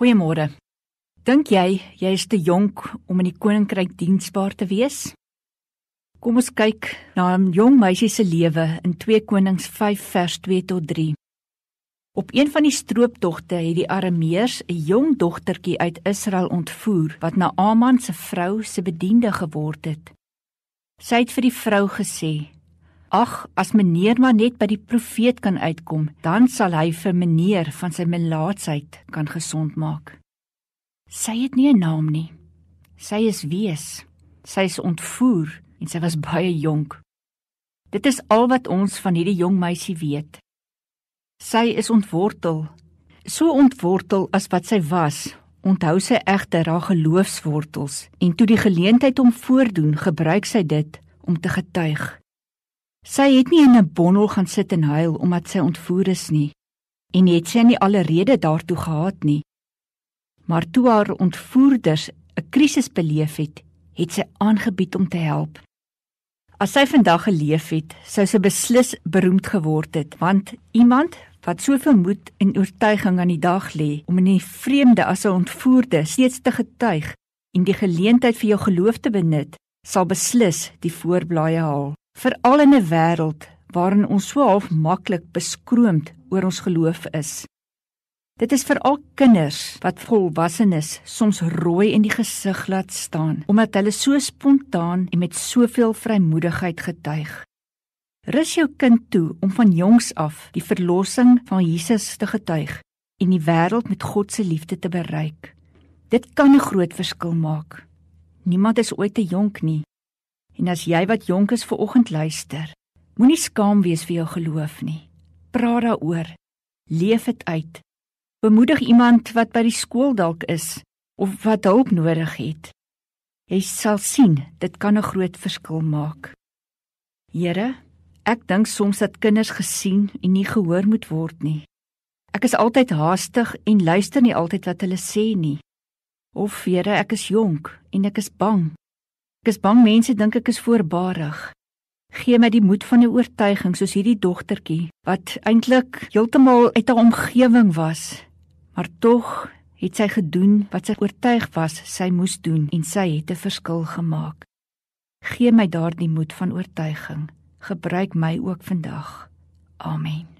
Goeiemôre. Dink jy jy is te jonk om in die koninkryk diensbaar te wees? Kom ons kyk na 'n jong meisie se lewe in 2 Konings 5 vers 2 tot 3. Op een van die strooptogte het die Arameërs 'n jong dogtertjie uit Israel ontvoer wat na Aman se vrou se bediende geword het. Sy het vir die vrou gesê: "Ag, as meneer maar net by die profeet kan uitkom, dan sal hy vir meneer van sy melaatsheid kan gesond maak." Sy het nie 'n naam nie. Sy is wees. Sy is ontvoer en sy was baie jonk. Dit is al wat ons van hierdie jong meisie weet. Sy is ontwortel, so ontwortel as wat sy was. Onthou sy egter haar geloofswortels en toe die geleentheid hom voordoen, gebruik sy dit om te getuig. Sy het nie in 'n bondel gaan sit en huil omdat sy ontvoer is nie en het sy nie alle rede daartoe gehad nie. Maar toe haar ontvoerders 'n krisis beleef het, het sy aangebied om te help. As sy vandag geleef het, sou sy beslis beroemd geword het, want iemand wat soveel moed en oortuiging aan die dag lê om in die vreemde as 'n ontvoerde steeds te getuig en die geleentheid vir jou geloof te benut, sal beslis die voorblaaie haal. Veral in 'n wêreld waarin ons so half maklik beskroomd oor ons geloof is. Dit is veral kinders wat volwassenes soms rooi in die gesig laat staan omdat hulle so spontaan en met soveel vrymoedigheid getuig. Rus jou kind toe om van jongs af die verlossing van Jesus te getuig en die wêreld met God se liefde te bereik. Dit kan 'n groot verskil maak. Niemand is ooit te jonk nie. En as jy wat jonk is ver oggend luister, moenie skaam wees vir jou geloof nie. Praat daaroor. Leef dit uit. Bemoedig iemand wat by die skool dalk is of wat hulp nodig het. Jy sal sien, dit kan 'n groot verskil maak. Here, Ek dink soms dat kinders gesien en nie gehoor moet word nie. Ek is altyd haastig en luister nie altyd wat hulle sê nie. Of Here, ek is jonk en ek is bang. Ek is bang mense dink ek is voorbarig. Gee my die moed van 'n oortuiging soos hierdie dogtertjie wat eintlik heeltemal uit haar omgewing was, maar tog het sy gedoen wat sy oortuig was sy moes doen en sy het 'n verskil gemaak. Gee my daardie moed van oortuiging gebruik my ook vandag. Amen.